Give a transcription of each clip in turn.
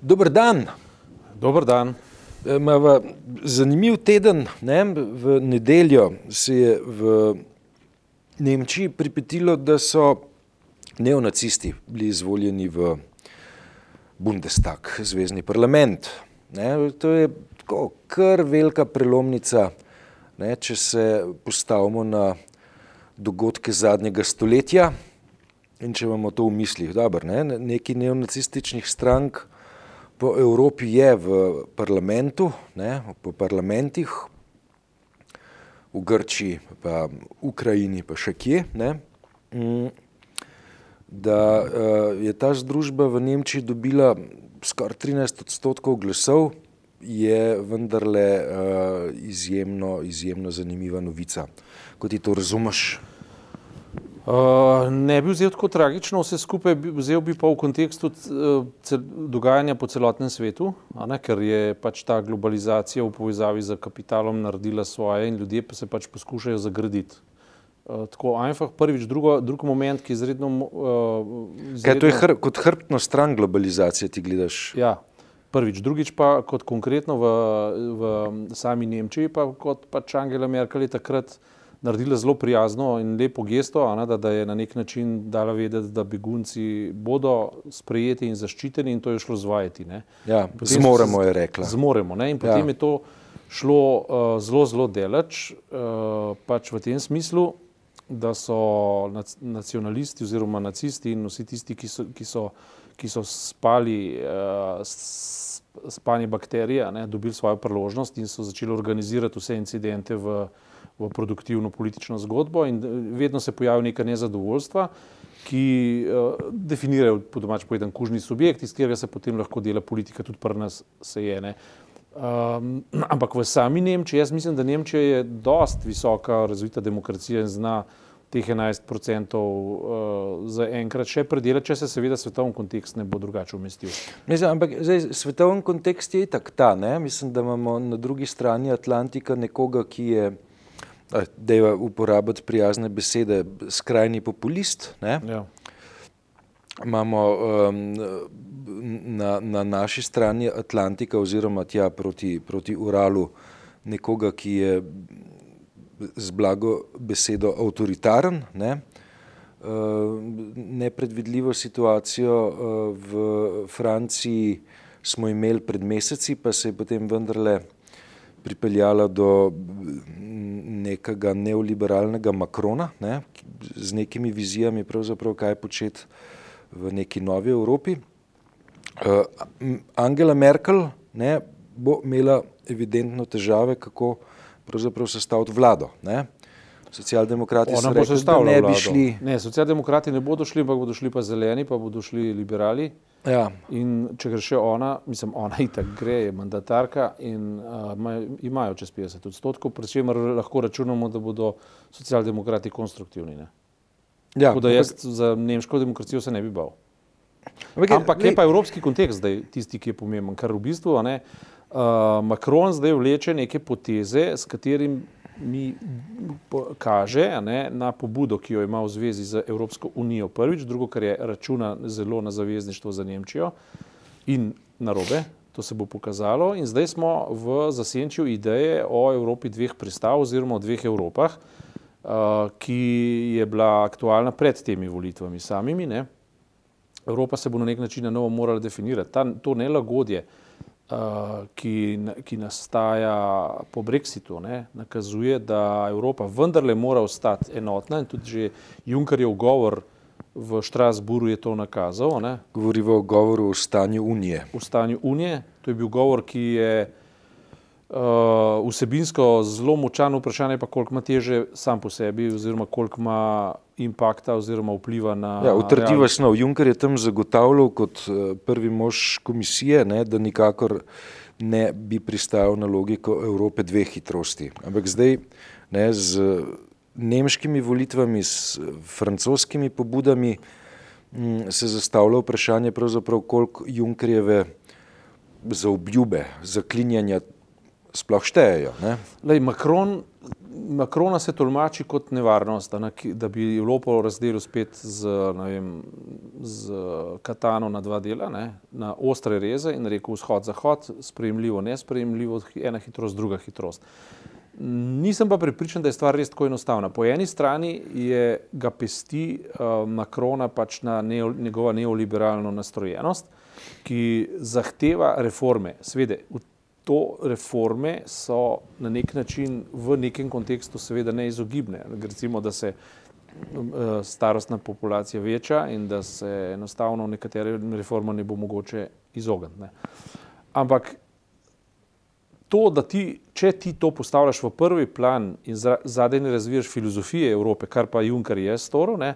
Dober dan. Dober dan. Mava zanimiv teden. Ne? V nedeljo se je v Nemčiji pripetilo, da so neonacisti bili izvoljeni v Bundestag, zvezdni parlament. Ne? To je tako kar velika prelomnica, ne? če se postavimo na dogodke zadnjega stoletja in če imamo to v mislih. Dobar, ne? Neki neonacističnih strank po Evropi je v parlamentu, ne, po parlamentih, v Grčiji, pa v Ukrajini, pa še kje, ne, mm, da uh, je ta združba v Nemčiji dobila skoraj 13 odstotkov glasov, je vendarle uh, izjemno, izjemno zanimiva novica. Kot ti to razumeš? Uh, ne bi vzel tako tragično vse skupaj, vzel bi pa v kontekstu uh, dogajanja po celotnem svetu, ne, ker je pač ta globalizacija v povezavi z kapitalom naredila svoje in ljudje pa se pač poskušajo zagraditi. Uh, tako, einfach, prvič, drugo, drugi moment, ki je izredno. Uh, izredno Kaj to je hr, kot hrbtno stran globalizacije, ti gledaš? Ja, prvič, drugič pa kot konkretno v, v sami Nemčiji, pa kot pač Angela Merkel je takrat naredila zelo prijazno in lepo gesto, ne, da, da je na nek način dala vedeti, da begunci bodo sprejeti in zaščiteni in to je šlo zvajati. Ja, zmoremo, je rekla. Zmoremo. Ne, in potem ja. je to šlo uh, zelo, zelo delač, uh, pač v tem smislu, da so nacionalisti oziroma nacisti in vsi tisti, ki so, ki so, ki so spali uh, spanje bakterije, ne, dobili svojo priložnost in so začeli organizirati vse incidente v v produktivno politično zgodbo in eh, vedno se pojavi neka nezadovoljstva, ki uh, definirajo po domač povedan kužni subjekt, iz katerega se potem lahko dela politika, tudi pri nas se je. Ne. Um, ampak v sami Nemčiji, jaz mislim, da Nemčija je dost visoka razvita demokracija in zna teh 11% uh, za enkrat še predelati, če se seveda svetovni kontekst ne bo drugače umestil. Mislim, ampak zdaj, svetovni kontekst je tak ta, ne? mislim, da imamo na drugi strani Atlantika nekoga, ki je da je uporabiti prijazne besede, skrajni populist. Ja. Imamo um, na, na naši strani Atlantika, oziroma tja proti, proti Uralu, nekoga, ki je z blago besedo avtoritaren. Ne? Uh, nepredvidljivo situacijo uh, v Franciji smo imeli pred meseci, pa se je potem vendarle pripeljala do nekega neoliberalnega Makrona, ne, z nekimi vizijami, kaj početi v neki novi Evropi. Uh, Angela Merkel ne, bo imela evidentno težave, kako sestaviti vlado. Ne. Socialdemokrati so rekli, da ne bi šli. Ne, socialdemokrati ne bodo šli, ampak bodo šli pa zeleni, pa bodo šli liberali. Ja. In če gre še ona, mislim, ona itak gre, je mandatarka in uh, imajo čez 50 odstotkov, pri čemer lahko računamo, da bodo socialdemokrati konstruktivni. Ne? Ja, Tako da jaz ampak, za nemško demokracijo se ne bi bal. Ampak, ampak je pa evropski kontekst zdaj tisti, ki je pomemben, ker v bistvu ne, uh, Macron zdaj vleče neke poteze, s katerim mi kaže ne, na pobudo, ki jo ima v zvezi z Evropsko unijo prvič, drugo, kar je računa zelo na zavezništvo za Nemčijo in narobe, to se bo pokazalo. In zdaj smo v zasenčju ideje o Evropi dveh pristav oziroma o dveh Evropah, uh, ki je bila aktualna pred temi volitvami samimi. Ne. Evropa se bo na nek način na novo morala definirati. Ta, to nelagodje, uh, ki, ki nastaja po Brexitu, ne, nakazuje, da Evropa vendarle mora ostati enotna in tudi že Junckerjev govor v Štrasburu je to nakazal. Ne. Govorimo o govoru o stanju Unije. O stanju Unije, to je bil govor, ki je uh, vsebinsko zelo močan, vprašanje pa koliko ima teže sam po sebi oziroma koliko ima impakta oziroma vpliva na. Ja, utrdiva snov. Juncker je tam zagotavljal kot eh, prvi mož komisije, ne, da nikakor ne bi pristajal na logiko Evrope dveh hitrosti. Ampak zdaj ne, z nemškimi volitvami, s francoskimi pobudami m, mm, se zastavlja vprašanje, koliko Junckerjeve za obljube, za klinjanja sploh štejejo. Lej, Macron Makrona se tolmači kot nevarnost, da, da bi Evropo razdelil spet z, vem, z katano na dva dela, ne, na ostre reze in rekel vzhod-zahod, sprejemljivo, nesprejemljivo, ena hitrost, druga hitrost. Nisem pa pripričan, da je stvar res tako enostavna. Po eni strani je ga pesti uh, Makrona pač na neo, njegova neoliberalno nastrojenost, ki zahteva reforme. Svede, to reforme so na nek način v nekem kontekstu seveda neizogibne. Recimo, da se uh, starostna populacija veča in da se enostavno nekatere reforme ne bo mogoče izogniti. Ampak to, da ti, če ti to postavljaš v prvi plan in zadaj ne razviješ filozofije Evrope, kar pa Juncker je storil, ne,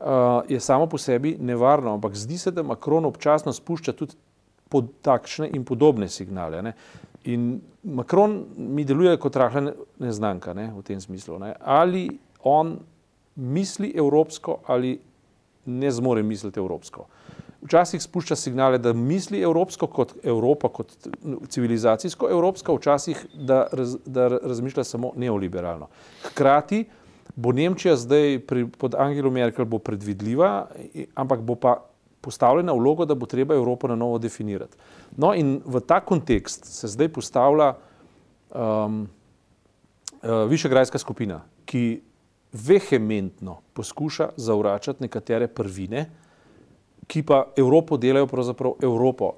uh, je samo po sebi nevarno, ampak zdi se, da Macron občasno spušča tudi pod takšne in podobne signale. Ne. In Macron mi deluje kot rahla neznanka ne, v tem smislu. Ne. Ali on misli evropsko ali ne zmore misliti evropsko. Včasih spušča signale, da misli evropsko kot Evropa, kot civilizacijsko evropsko, včasih da, raz, da razmišlja samo neoliberalno. Hkrati bo Nemčija zdaj pri, pod Angelo Merkel bo predvidljiva, ampak bo pa postavljena vloga, da bo treba Evropo na novo definirati. No in v ta kontekst se zdaj postavlja um, uh, Višegrajska skupina, ki vehementno poskuša zavračati nekatere prvine, ki pa Evropo delajo pravzaprav Evropo,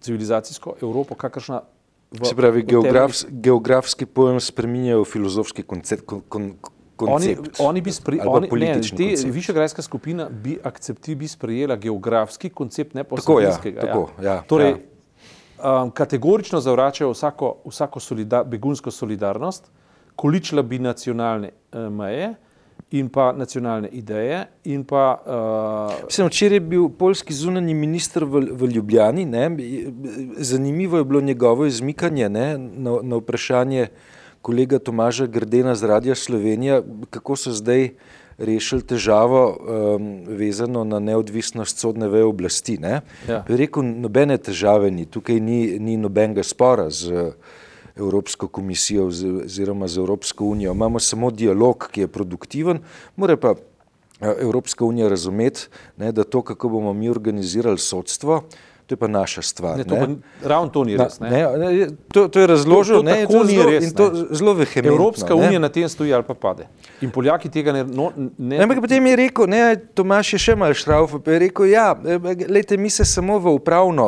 civilizacijsko Evropo, kakršna. V, Se pravi, geografs, geografski pojem spreminjajo v filozofski koncept. Kon, kon, Oni, oni bi sprejeli, te višegrajska skupina bi akceptirala, bi sprejela geografski koncept, ne pa slovenskega. Ja, tako, ja. Torej, ja. Um, kategorično zavračajo vsako, vsako solida, begunsko solidarnost, količila bi nacionalne uh, meje in pa nacionalne ideje. Pa, uh, Mislim, včeraj je bil polski zunani minister v, v Ljubljani. Ne? Zanimivo je bilo njegovo izmikanje ne? na, na vprašanje kolega Tomaža Grdena z Radia Slovenija, kako so zdaj rešili težavo um, vezano na neodvisnost sodne veje oblasti. Ne? Ja. Rekel, nobene težave ni, tukaj ni, ni nobenega spora z Evropsko komisijo oziroma z Evropsko unijo. Imamo samo dialog, ki je produktiven, mora pa eh, Evropska unija razumeti, ne, da to, kako bomo mi organizirali sodstvo, to je pa naša stvar. Ne, to pa, ravno to ni res. Ne? Ne, ne, to, to je razložil, to, to, to ni res. In to zelo vehementno. Evropska unija na tem stoji ali pa pade. In Poljaki tega ne. No, ne... Ampak potem je rekel, ne, Tomaš je še mal šrauf, pa je rekel, ja, lejte, mi se samo v upravno,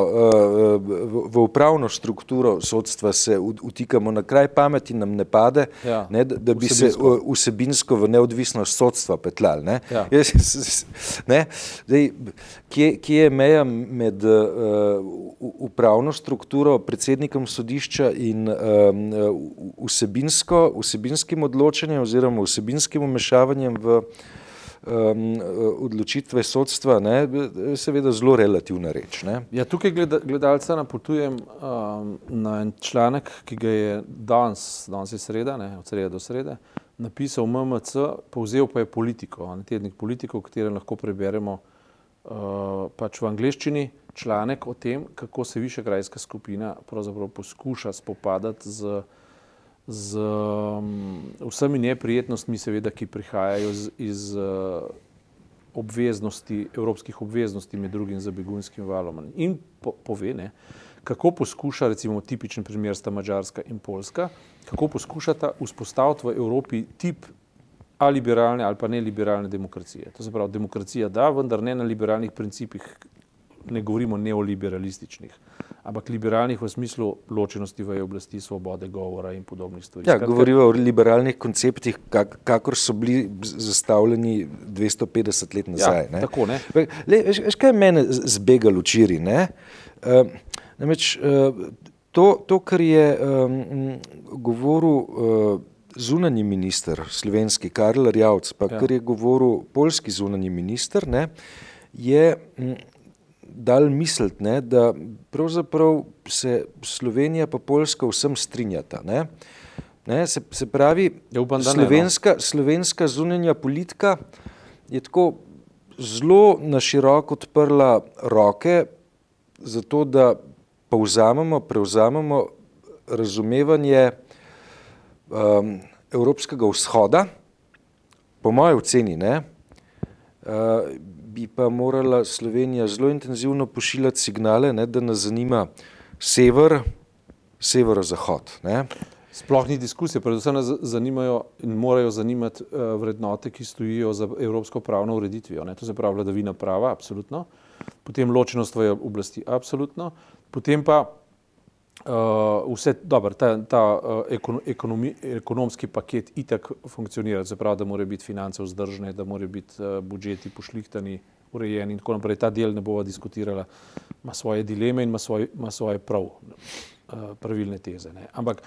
v, v upravno strukturo sodstva se utikamo na kraj pameti, nam ne pade, ja, ne, da, da bi vsebinsko. se vsebinsko v neodvisnost sodstva petlal. Ne. Ja. Jaz, ne, zdaj, kje, kje je meja med uh, upravno strukturo, predsednikom sodišča in um, vsebinsko, vsebinskim odločanjem oziroma vsebinskim umešavanjem v um, odločitve sodstva, ne, seveda zelo relativna reč. Ne. Ja, tukaj gleda, gledalca napotujem um, na en članek, ki ga je danes, danes je sreda, ne, od sreda do srede, napisal MMC, povzel pa je politiko, tednik politiko, v katerem lahko preberemo uh, pač v angleščini članek o tem, kako se Višegrajska skupina poskuša spopadati z, z um, vsemi neprijetnostmi, seveda, ki prihajajo z, iz uh, obveznosti, evropskih obveznosti, med drugim za begunskim valom. In po, pove, ne, kako poskuša, recimo, tipičen primer sta Mačarska in Poljska, kako poskušata vzpostaviti v Evropi tip ali liberalne ali pa ne liberalne demokracije. To se pravi, demokracija da, vendar ne na liberalnih principih, ne govorimo neoliberalističnih, ampak liberalnih v smislu ločenosti v oblasti, svobode govora in podobnih stvari. Ja, govorimo o liberalnih konceptih, kak, kakor so bili zastavljeni 250 let nazaj. Ja, ne? Tako, ne? Le, veš, veš, kaj je mene zbegal včeraj? Uh, namreč uh, to, to, kar je um, govoril uh, zunani minister, slovenski Karl Rjavc, pa ja. kar je govoril polski zunani minister, ne, je. Um, dal misliti, ne, da pravzaprav se Slovenija pa Poljska vsem strinjata. Ne. Ne, se, se pravi, ja, upam, slovenska, ne, no. slovenska zunanja politika je tako zelo na široko odprla roke za to, da povzamemo, prevzamemo razumevanje um, Evropskega vzhoda, po mojem oceni, ne, bi pa morala Slovenija zelo intenzivno pošiljati signale, ne, da nas zanima sever, severozahod. Sploh ni diskusije, predvsem nas zanimajo in morajo zanimati vrednote, ki stojijo za evropsko pravno ureditvijo. Ne. To se pravi vladavina prava, absolutno, potem ločenost v oblasti, absolutno, potem pa Uh, vse dobro, ta, ta uh, ekonomi, ekonomski paket itak funkcionira, se pravi, da mora biti finance vzdržne, da mora biti uh, budžeti pošlihtani, urejeni in tako naprej. Ta del ne bova diskutirala, ima svoje dileme in ima, svoj, ima svoje prav, uh, pravilne teze. Ne. Ampak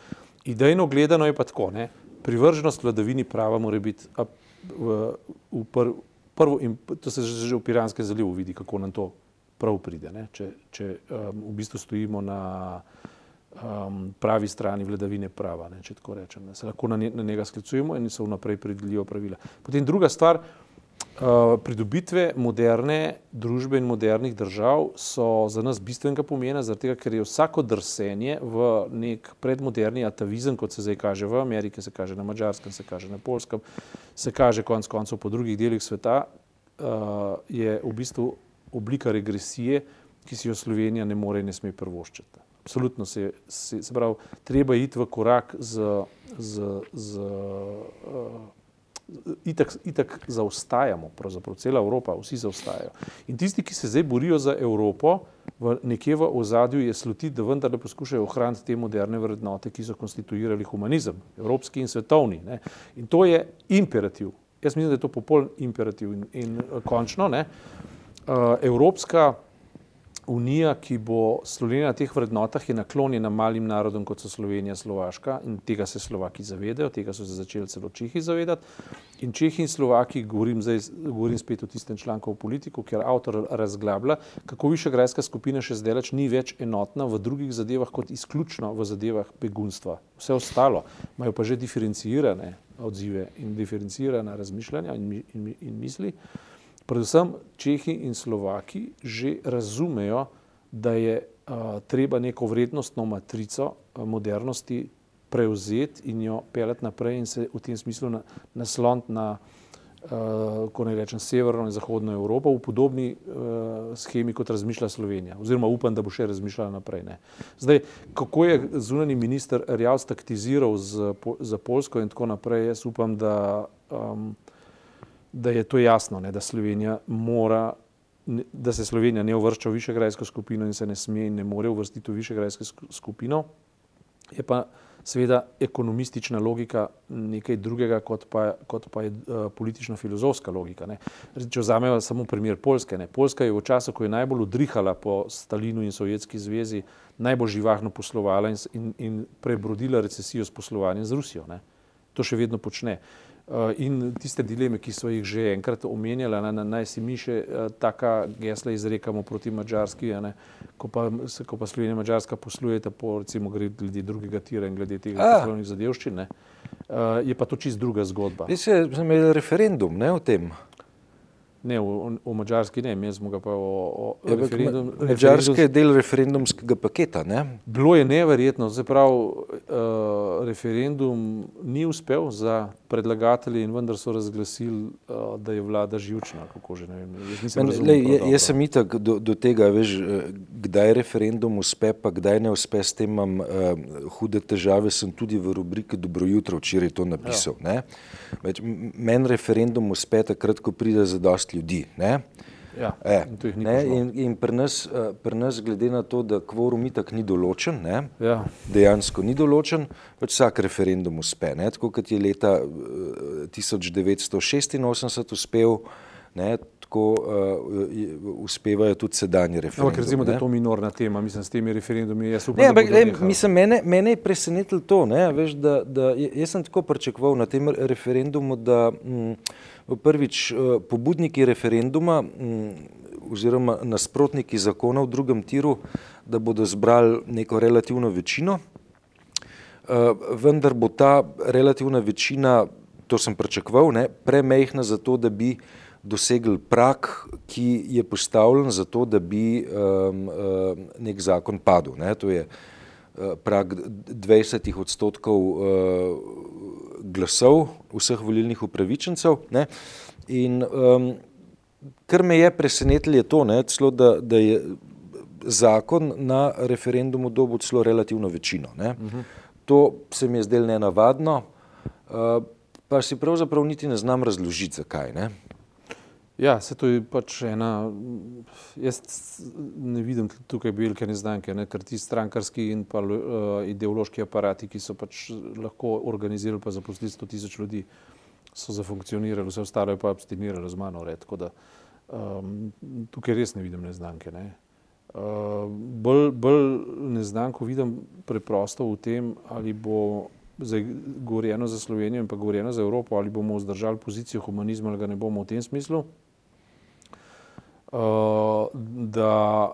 idejno gledano je pa tako, ne, privrženost vladavini prava mora biti uh, v, v pr, prvo in to se že v Piranskem zalivu vidi, kako nam to pride, če, če um, v bistvu stojimo na um, pravi strani vladavine prava, ne, če tako rečem. Ne. Se lahko na, ne, na njega sklicujemo in so vnaprej predeljivo pravila. Potem druga stvar, uh, pridobitve moderne družbe in modernih držav so za nas bistvenega pomena, zaradi tega, ker je vsako drsenje v nek predmoderni atavizem, kot se zdaj kaže v Ameriki, se kaže na Mačarskem, se kaže na Polskem, se kaže konec koncev po drugih delih sveta, uh, je v bistvu oblika regresije, ki si jo Slovenija ne more in ne sme prvoščiti. Absolutno se, se, se pravi, treba iti v korak z, z, z uh, itak, itak zaostajamo, pravzaprav cela Evropa, vsi zaostajajo. In tisti, ki se zdaj borijo za Evropo, v nekje v ozadju je slutiti, da vendarle poskušajo ohraniti te moderne vrednote, ki so konstituirali humanizem, evropski in svetovni. Ne. In to je imperativ. Jaz mislim, da je to popoln imperativ in, in končno, ne, uh, evropska unija, ki bo Slovenija na teh vrednotah, je naklonjena malim narodom, kot so Slovenija, Slovaška in tega se Slovaki zavedajo, tega so se začeli celo Čehi zavedati. In Čehi in Slovaki, govorim, zdaj, govorim spet o tistem članku v politiku, kjer avtor razglablja, kako višegrajska skupina še zdaj ni več enotna v drugih zadevah kot izključno v zadevah begunstva. Vse ostalo imajo pa že diferencirane odzive in diferencirana razmišljanja in, in, in misli predvsem Čehi in Slovaki že razumejo, da je uh, treba neko vrednostno matrico modernosti prevzeti in jo peljati naprej in se v tem smislu na, nasloniti na, uh, ko ne rečem, severno in zahodno Evropo v podobni uh, schemi, kot razmišlja Slovenija. Oziroma upam, da bo še razmišljala naprej. Ne. Zdaj, kako je zunani minister Rjavc taktiziral z, za Polsko in tako naprej, jaz upam, da um, da je to jasno, ne, da Slovenija mora, da se Slovenija ne uvršča v višegrajsko skupino in se ne sme in ne more uvrstiti v višegrajsko skupino. Je pa seveda ekonomistična logika nekaj drugega, kot pa, kot pa je uh, politično-filozofska logika. Ne. Če vzamemo samo primer Polske. Ne. Polska je v času, ko je najbolj udrihala po Stalinu in Sovjetski zvezi, najbolj živahno poslovala in, in, in prebrodila recesijo s poslovanjem z Rusijo. Ne. To še vedno počne. Eh, in tiste dileme, ki so jih že enkrat omenjali, naj si mi še eh, taka gesla izrekamo proti Mačarski, ko pa, ko pa Slovenija in Mačarska poslujete po recimo glede drugega tira in glede tega poslovnih zadevščin, eh, je pa to čist druga zgodba. Vi ste imeli referendum ne, o tem. Ne, v, v Mačarski ne, mi smo ga pa o, o ja, referendum. Mačarska je del referendumskega paketa, ne? Bilo je neverjetno, zdaj prav, uh, referendum ni uspel za predlagatelje in vendar so razglasili, uh, da je vlada živčna, kako že ne vem. Jaz, Men, lej, jaz sem itak do, do tega, veš, kdaj referendum uspe, pa kdaj ne uspe, s tem imam uh, hude težave, sem tudi v rubriki Dobro jutro včeraj to napisal, ja. Meni referendum uspe takrat, ko pride za dosti ljudi. Ne? Ja, e, in, in, in pri, nas, eh, pri nas, glede na to, da kvorum itak ni določen, ne, ja. dejansko ni določen, pač vsak referendum uspe. Ne, tako kot je leta 1986 eh, uspel, ne, tako uh, uspevajo tudi sedajni referendumi. Ampak recimo, da je to minorna tema, mislim, s temi referendumi. Jaz upam, ne, ampak, le, mislim, mene, mene je presenetilo to, ne, veš, da, da jaz sem tako pričakoval na tem referendumu, da mm, prvič eh, pobudniki referenduma mm, oziroma nasprotniki zakona v drugem tiru, da bodo zbrali neko relativno večino, eh, vendar bo ta relativna večina, to sem pričakoval, ne, premejhna za to, da bi dosegli prak, ki je postavljen za to, da bi um, um, nek zakon padel. Ne. To je uh, prak 20 odstotkov uh, glasov vseh volilnih upravičencev. Ne? In um, kar me je presenetilo, je to, ne, celo, da, da je zakon na referendumu dobil celo relativno večino. Uh -huh. To se mi je zdelo nenavadno, uh, pa si pravzaprav niti ne znam razložiti, zakaj. Ne? Ja, se to je pač ena. Jaz ne vidim tukaj velike neznanke, ne, ker ti strankarski in pa uh, ideološki aparati, ki so pač lahko organizirali pa zaposlili 100 tisoč ljudi, so zafunkcionirali, vse ostalo je pa abstiniralo z mano. Red, da, um, tukaj res ne vidim neznanke. Ne. Uh, bolj, bolj neznanko vidim preprosto v tem, ali bo govorjeno za Slovenijo in pa govorjeno za Evropo, ali bomo vzdržali pozicijo humanizma ali ga ne bomo v tem smislu. Uh, da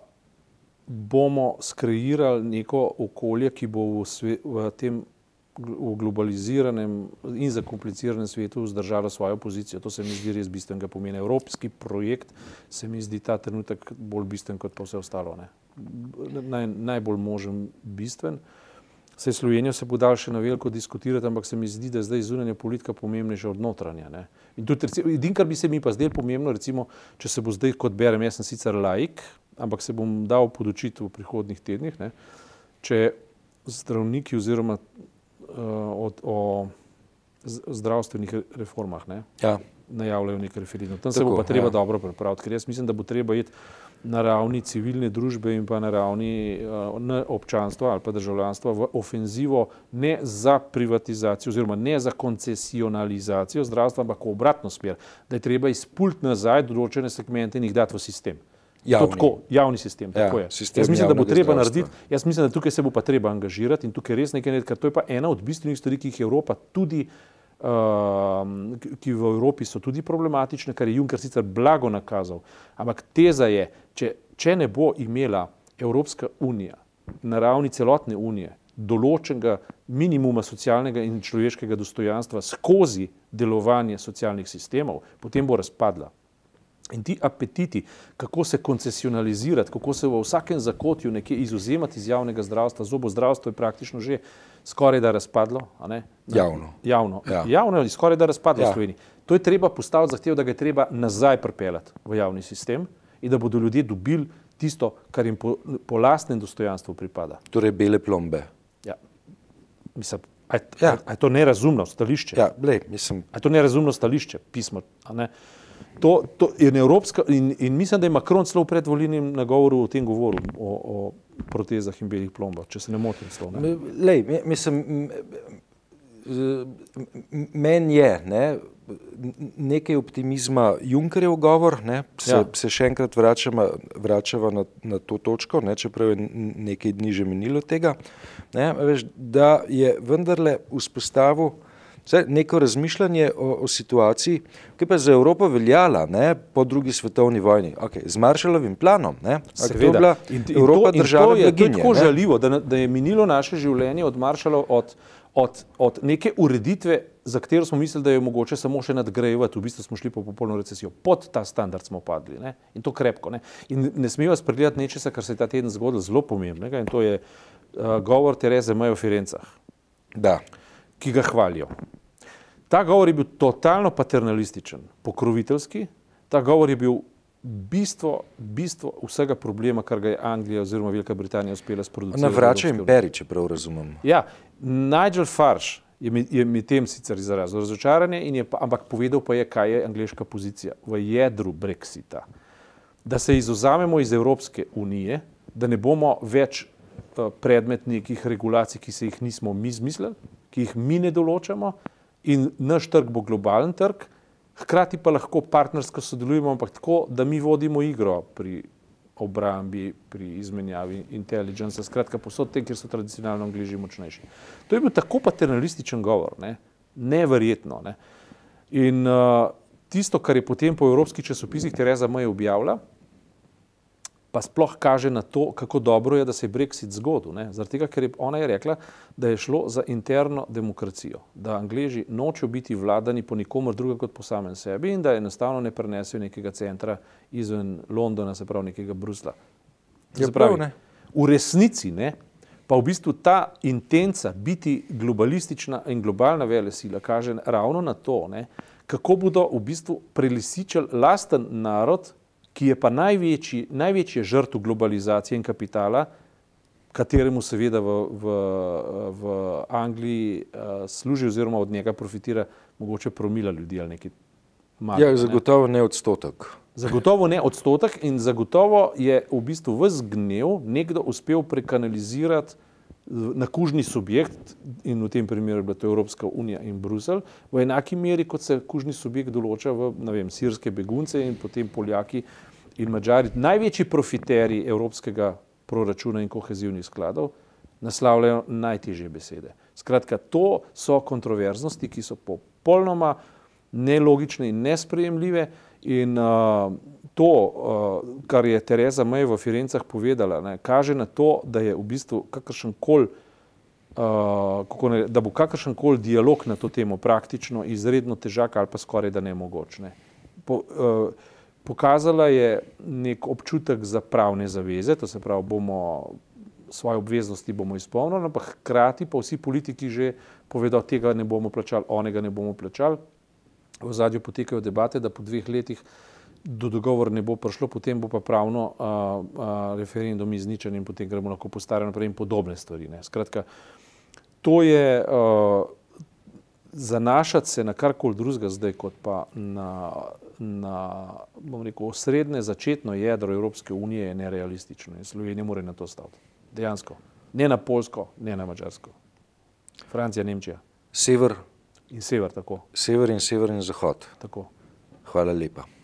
bomo skreirali neko okolje, ki bo v, sve, v tem v globaliziranem in zakompliciranem svetu vzdržalo svojo pozicijo. To se mi zdi res bistvenega pomena. Evropski projekt se mi zdi ta trenutek bolj bistven kot pa vse ostalo. Naj, najbolj možen bistven. Vse Slovenijo se bo dal še na veliko diskutirati, ampak se mi zdi, da je zdaj zunanja politika pomembnejša od notranja. Ne? In tudi, edin, kar bi se mi pa zdaj pomembno, recimo, če se bo zdaj, kot berem, jaz sem sicer laik, ampak se bom dal podočiti v prihodnih tednih, ne? če zdravniki oziroma uh, o, o zdravstvenih reformah ne? ja. najavljajo nekaj referendumov. Tam Tako, se bo pa treba ja. dobro pripraviti, ker jaz mislim, da bo treba iti na ravni civilne družbe in pa na ravni uh, občanstva ali pa državljanstva v ofenzivo ne za privatizacijo oziroma ne za koncesionalizacijo zdravstva, ampak v obratno smer, da je treba izpult nazaj določene segmente in jih dati v sistem. Javni. Tako, javni sistem. Ja, sistem jaz mislim, da bo treba narediti, jaz mislim, da tukaj se bo pa treba angažirati in tukaj res nekaj narediti, ker to je pa ena od bistvenih stvari, ki jih Evropa tudi, uh, ki v Evropi so tudi problematične, kar je Juncker sicer blago nakazal. Ampak teza je, če, če ne bo imela Evropska unija na ravni celotne unije določenega minimuma socialnega in človeškega dostojanstva skozi delovanje socialnih sistemov, potem bo razpadla. In ti apetiti, kako se koncesionalizirati, kako se v vsakem zakotju nekje izuzemati iz javnega zdravstva, zobo zdravstvo je praktično že skoraj da razpadlo. Javno. Javno, ja. Javno je skoraj da razpadlo ja. v Sloveniji. To je treba postaviti zahtev, da ga je treba nazaj pripeljati v javni sistem in da bodo ljudje dobili tisto, kar jim po, po lastnem dostojanstvu pripada. Torej bele plombe. Ja. Mislim, a je, ja. a, a je to nerazumno stališče? Ja, lej, mislim. A je to nerazumno stališče, pismo? To, to je evropska in, in mislim, da je Macron celo v predvoljenem nagovoru o tem govoril, o, o protezah in belih plombah, če se ne motim. Celo, ne? Lej, mislim, meni je ne, nekaj optimizma Junkerjev govor, ne, se, ja. se še enkrat vračamo, vračamo na, na to točko, ne, čeprav je nekaj dni že minilo tega, ne, veš, da je vendarle vzpostavil Vse neko razmišljanje o, o situaciji, ki pa je za Evropo veljala ne, po drugi svetovni vojni, okay, z Marshallovim planom. Seveda, in, in Evropa to, država in to je blaginje, tako ne? žaljivo, da, da je minilo naše življenje od Marshallov, od, od, od neke ureditve, za katero smo mislili, da je mogoče samo še nadgrajevati, v bistvu smo šli po popolno recesijo. Pod ta standard smo padli ne? in to krepko. Ne, in ne smemo spregledati nečesa, kar se je ta teden zgodilo zelo pomembnega in to je uh, govor Tereze Majo v Firencah. Da ki ga hvalijo. Ta govor je bil totalno paternalističen, pokroviteljski, ta govor je bil bistvo, bistvo vsega problema, kar ga je Anglija oziroma Velika Britanija uspela sproducirati. Navrača imperi, če prav razumem. Ja, Nigel Farage je mi, je mi tem sicer izrazil razočaranje, je, ampak povedal pa je, kaj je angliška pozicija v jedru Brexita. Da se izuzamemo iz Evropske unije, da ne bomo več uh, predmet nekih regulacij, ki se jih nismo mi izmislili, ki jih mi ne določamo, in naš trg bo globalen trg, hkrati pa lahko partnersko sodelujemo, ampak tako, da mi vodimo igro pri obrambi, pri izmenjavi inteligence, skratka, posod tem, kjer so tradicionalno angliži močnejši. To je bil tako paternalističen govor, ne? neverjetno. Ne? In uh, tisto, kar je potem po evropskih časopisih Tereza May objavila, pa sploh kaže na to, kako dobro je, da se je Brexit zgodil. Zaradi tega, ker je ona je rekla, da je šlo za interno demokracijo, da Angleži nočejo biti vladani po nikomer drugem kot po samem sebi in da enostavno ne prenesejo nekega centra izven Londona, se pravi nekega Brusla. Ja, pravi, ne. V resnici ne, pa v bistvu ta intenca biti globalistična in globalna vele sila kaže ravno na to, ne, kako bodo v bistvu prelisičali lasten narod, ki je pa največji, največji žrtv globalizacije in kapitala, kateremu seveda v, v, v Angliji uh, služi oziroma od njega profitira mogoče promila ljudi ali nekaj. Malo, ja, zagotovo ne odstotek. Zagotovo ne odstotek in zagotovo je v bistvu vse gnev nekdo uspel prekanalizirati na kužni subjekt in v tem primeru je bila to Evropska unija in Bruselj v enaki meri, kot se kužni subjekt določa v vem, sirske begunce in potem Poljaki in Mačari. Največji profiteri evropskega proračuna in kohezivnih skladov naslavljajo najtežje besede. Skratka, to so kontroverznosti, ki so popolnoma nelogične in nesprejemljive. In uh, to, uh, kar je Tereza May v Firencah povedala, ne, kaže na to, da je v bistvu kakršen koli, uh, da bo kakršen koli dialog na to temo praktično izredno težak ali pa skoraj da nemogoč. Ne. Po, uh, pokazala je nek občutek za pravne zaveze, to se pravi, bomo svoje obveznosti bomo izpolnili, ampak hkrati pa vsi politiki že povedo, tega ne bomo plačali, onega ne bomo plačali v zadju potekajo debate, da po dveh letih do dogovora ne bo prišlo, potem bo pa pravno a, a, referendum izničen in potem gremo lahko po starem naprej in podobne stvari. Ne. Skratka, to je a, zanašati se na karkoli drugega zdaj, kot pa na, na rekel, osrednje začetno jedro Evropske unije je nerealistično in Slovenija mora na to staviti. Dejansko. Ne na Polsko, ne na Mačarsko. Francija, Nemčija. Sever in sever. Tako. Sever in sever in zahod. Tako. Hvala lepa.